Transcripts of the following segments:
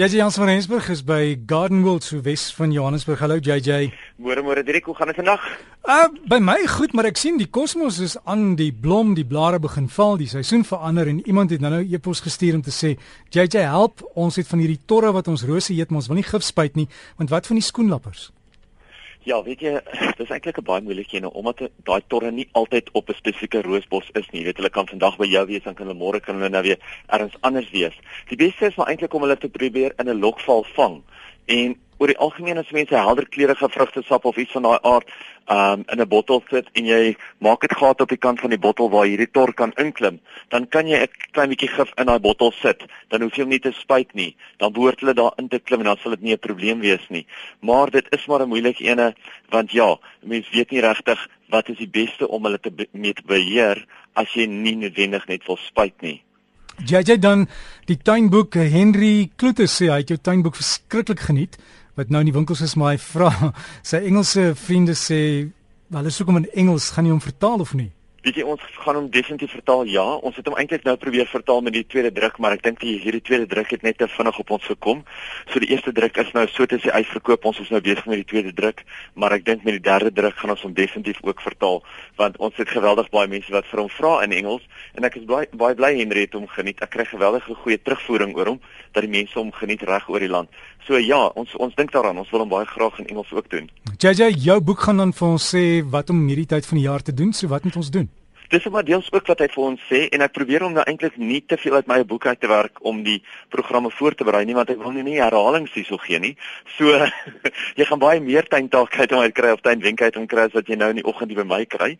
JJ Jans van Rensburg is by Garden World so wes van Johannesburg. Hallo JJ. Môre môre Dirk, hoe gaan dit vandag? Uh by my goed, maar ek sien die kosmos is aan die blom, die blare begin val, die seisoen verander en iemand het nou-nou e-pos gestuur om te sê, JJ help, ons het van hierdie torre wat ons rose eet, maar ons wil nie gif spuit nie, want wat van die skoenlappers? Ja, weet jy, dis eintlik 'n baie moeilike een omdat daai torre nie altyd op 'n spesifieke roosbos is nie. Jy weet hulle kan vandag by jou wees, dan kan hulle môre kan hulle nou weer ergens anders wees. Die beste is maar eintlik om hulle te probeer in 'n lokval vang. En oor die algemeen as mense helder kleurige vrugtesap of iets van daai aard um in 'n bottel sit en jy maak dit gat op die kant van die bottel waar hierdie tor kan inklim, dan kan jy 'n klein bietjie gif in daai bottel sit. Dan hoef jy hom nie te spuit nie. Dan behoort hulle daar in te klim en dan sal dit nie 'n probleem wees nie. Maar dit is maar 'n moeilike ene want ja, mense weet nie regtig wat is die beste om hulle te mee te beheer as jy nie noodwendig net wil spuit nie. JJ dan die tuinboek Henry Kloete sê hy het jou tuinboek verskriklik geniet wat nou in die winkels is maar hy vra sy Engelse vriende sê hulle soek hom in Engels gaan jy hom vertaal of nie Weet jy ons gaan hom definitief vertaal. Ja, ons het hom eintlik nou probeer vertaal met die tweede druk, maar ek dink die hierdie tweede druk het net te vinnig op ons gekom. So die eerste druk is nou so te sê uitverkoop. Ons is nou besig met die tweede druk, maar ek dink met die derde druk gaan ons hom definitief ook vertaal want ons het geweldig baie mense wat vir hom vra in Engels en ek is baie baie bly Henry het hom geniet. Ek kry geweldige goeie terugvoering oor hom dat die mense hom geniet reg oor die land. So ja, ons ons dink daaraan. Ons wil hom baie graag in Engels ook doen. JJ, jou boek gaan dan vir ons sê wat om hierdie tyd van die jaar te doen. So wat moet ons doen? Dis maar deels ook wat hy vir ons sê en ek probeer hom nou eintlik nie te veel uit my boek uit te werk om die programme voor te berei nie want ek wil nie herhalings hierso gee nie. So jy gaan baie meer tuintaak uit om uit kry of tuinwenke uit om kry as wat jy nou in die oggend by my kry.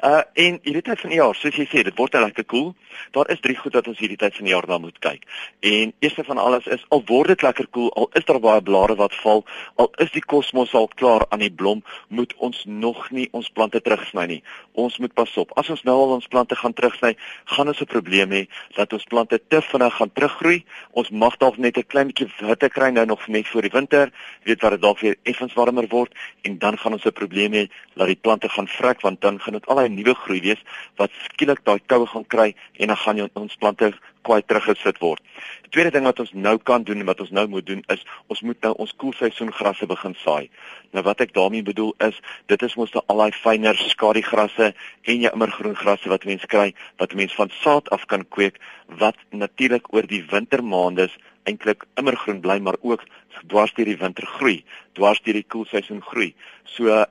Uh en hierdie tyd van die jaar, soos jy sê, dit word lekker cool. Daar is drie goed wat ons hierdie tyd van die jaar na moet kyk. En eerste van alles is al word dit lekker cool, al is daar baie blare wat val, al is die kosmos al klaar aan die blom, moet ons nog nie ons plante terugsny nie. Ons moet pas op. As ons nou al ons plante gaan terugsny, gaan ons 'n probleem hê dat ons plante te vinnig gaan teruggroei. Ons mag dalk net 'n klein bietjie hitte kry nou nog net voor die winter, weet wat dit dalk weer effens warmer word en dan gaan ons 'n probleem hê dat die plante gaan vrek want dan gaan dit al 'n nuwe groei wees wat skielik daai koue gaan kry en dan gaan ons plante kwaai teruggesit word. Die tweede ding wat ons nou kan doen en wat ons nou moet doen is ons moet nou ons koelseisoengrasse begin saai. Nou wat ek daarmee bedoel is dit is mos al daai fynere skadigrasse en jou immergroen grasse wat mense kry wat mense van saad af kan kweek wat natuurlik oor die wintermaande eintlik immergroen bly maar ook dwars deur die winter groei, dwars deur die koelseisoen groei. So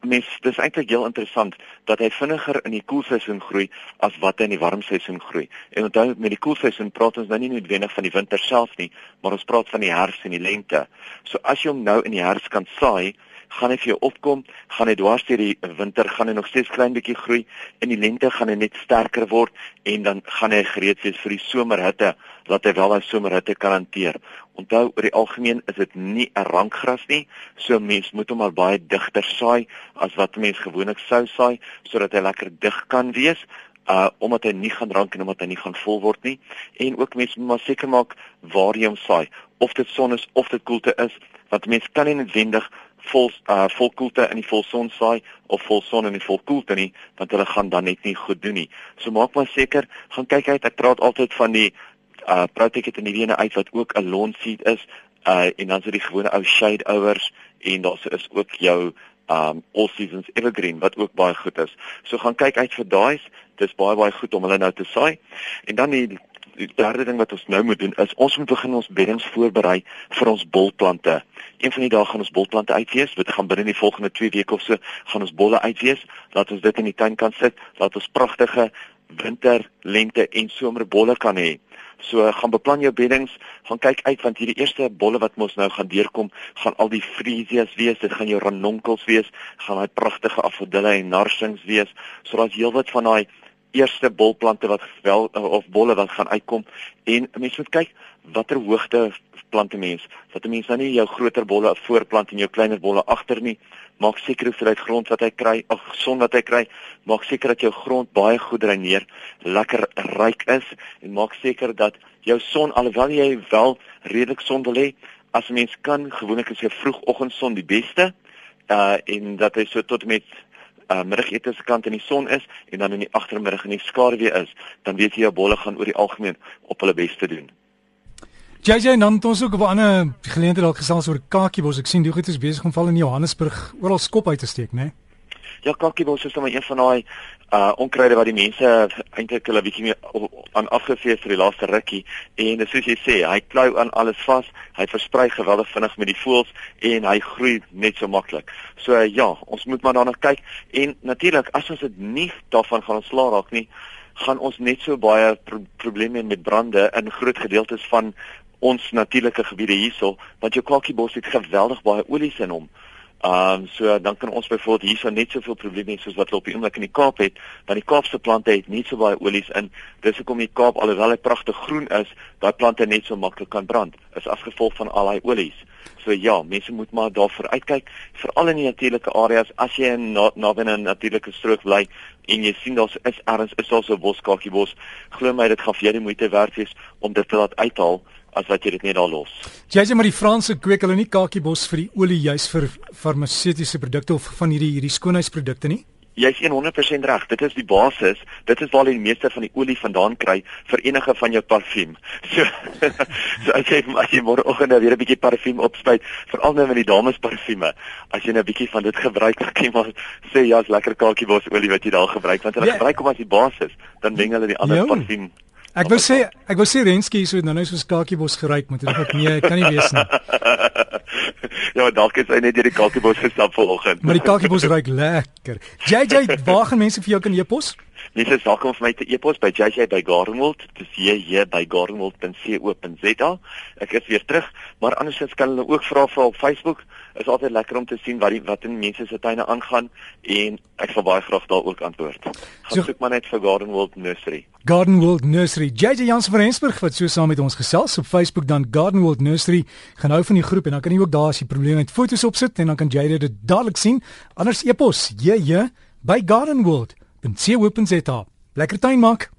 mens dis eintlik heel interessant dat hy vinniger in die koelseisoen groei as wat hy in die warmseisoen groei. En onthou met die koelseisoen praat ons nou nie noodwendig van die winter self nie, maar ons praat van die herfs en die lente. So as jy hom nou in die herfs kan saai, gaan hy vir jou opkom, gaan hy dwars deur die winter gaan hy nog steeds klein bietjie groei en die lente gaan hy net sterker word en dan gaan hy gereed wees vir die somerhitte dat hy wel daai somerhitte kan hanteer. Onthou oor die algemeen is dit nie 'n rankgras nie, so mens moet hom al baie digter saai as wat mens gewoonlik sou saai sodat hy lekker dig kan wees uh omdat hy nie gaan rank en omdat hy nie gaan vol word nie en ook mense moet maar seker maak waar jy hom saai of dit son is of dit koelte is want mense kan nie noodwendig vol uh volkoelte in die volson saai of volson in die volkoelte nie want hulle gaan dan net nie goed doen nie. So maak maar seker, gaan kyk uit. Ek praat altyd van die uh Protect in die ene uit wat ook 'n lawn seed is uh en dan so die gewone ou shade overs en daar is ook jou um all seasons evergreen wat ook baie goed is. So gaan kyk uit vir daai. Dis baie baie goed om hulle nou te saai. En dan die die derde ding wat ons nou moet doen is ons moet begin ons beddings voorberei vir ons bolplante. Een van die dae gaan ons bolplante uitwees. Dit gaan binne die volgende 2 weke of so gaan ons bolle uitwees. Laat ons dit in die tuin kan sit. Laat ons pragtige winter, lente en somerbolle kan hê. So gaan beplan jou beddings, gaan kyk uit want hierdie eerste bolle wat mos nou gaan deurkom, gaan al die freesias wees, dit gaan jou ranonkels wees, gaan daai pragtige afodille en narsings wees. So daar's heelwat van daai eerste bolplante wat wel of bolle wat gaan uitkom en mense moet kyk watter hoogte plante mens dat 'n mens nou nie jou groter bolle voorplant en jou kleiner bolle agter nie maak seker hoeveelheid grond wat hy kry of son wat hy kry maak seker dat jou grond baie goed dreineer lekker ryk is en maak seker dat jou son alhoewel jy wel redelik son wil hê as mens kan gewoonlik is jou vroegoggendson die beste uh en dat hy so tot met uh, middagete se kant in die son is en dan in die agtermiddag in die skaduwee is, dan weet jy jou bolle gaan oor die algemeen op hulle bes te doen. JJ dan het ons ook op 'n ander geleentheid dalk gesels oor kakiebos. Ek sien die goed is besig om val in Johannesburg oral skop uit te steek, né? Nee? Ja, kakiebos is sommer een van daai uh onkruide wat die mense eintlik hulle bietjie meer aan afgevee vir die laaste rukkie en soos jy sê, hy klou aan alles vas. Hy versprei geweldig vinnig met die voëls en hy groei net so maklik. So uh, ja, ons moet maar daarna kyk en natuurlik as ons dit nie daarvan gaan ontslaa raak nie, gaan ons net so baie pro probleme met brande in groot gedeeltes van ons natuurlike gebiede hierso want jou kakiebos het geweldig baie olies in hom. Ehm um, so dan kan ons byvoorbeeld hierso net soveel probleme hê soos wat hulle op die oomblik in die Kaap het, want die Kaapse plante het nie so baie olies in. Dis hoekom die Kaap alhoewel hy pragtig groen is, daai plante net so maklik kan brand, is as gevolg van al daai olies. So ja, mense moet maar daarvoor uitkyk, veral in die natuurlike areas as jy in naby na 'n natuurlike strook bly en jy sien daar's is ergens is daar so 'n boskakiebos, glo my dit gaan vir jou die moeite werd wees om dit te laat uithaal as wat jy dit net daar los. Jy sê maar die Franse kweek hulle nie kakiebos vir die olie juis vir farmaseutiese produkte of van hierdie hierdie skoonheidsprodukte nie? Jy's 100% reg. Dit is die basis. Dit is waar jy die meeste van die olie vandaan kry vir enige van jou parfuum. So, so as jy as jy môreoggend nou weer 'n bietjie parfuum opspuit, veral nou met die dames parfume, as jy nou 'n bietjie van dit gebruik, dan kan jy maar sê ja, is lekker kakiebos olie wat jy daar gebruik want hulle ja. gebruik hom as die basis, dan meng hulle die ander parfuum Ek wou sê ek wou sê Renski so nou net soos kakiebos geryk moet ek nee, ek kan nie weet nie. ja, dalk is hy net deur die kakiebos gestap vanoggend. maar die kakiebos ryk lekker. JJ, waar gaan mense vir jou kan e-pos? Mense sal kom vir my te e-pos by JJ@gardenwold, dis jj@gardenwold.co.za. Ek is weer terug, maar andersins kan hulle ook vra vir op Facebook. Is altyd lekker om te sien wat die wat in mense se tuine aangaan en ek sal baie graag daar ook antwoord. Gaan soek maar net vir Gardenwold Nursery. Gardenwold Nursery. JJ Jans van Rensburg wat so saam met ons gesels op Facebook dan Gardenwold Nursery. Gaan hou van die groep en dan kan jy ook daar as jy probleme het foto's opsit en dan kan jy dit dadelik sien. Anders e-pos jj by Gardenwold. .co.za. Lekker tuin maak.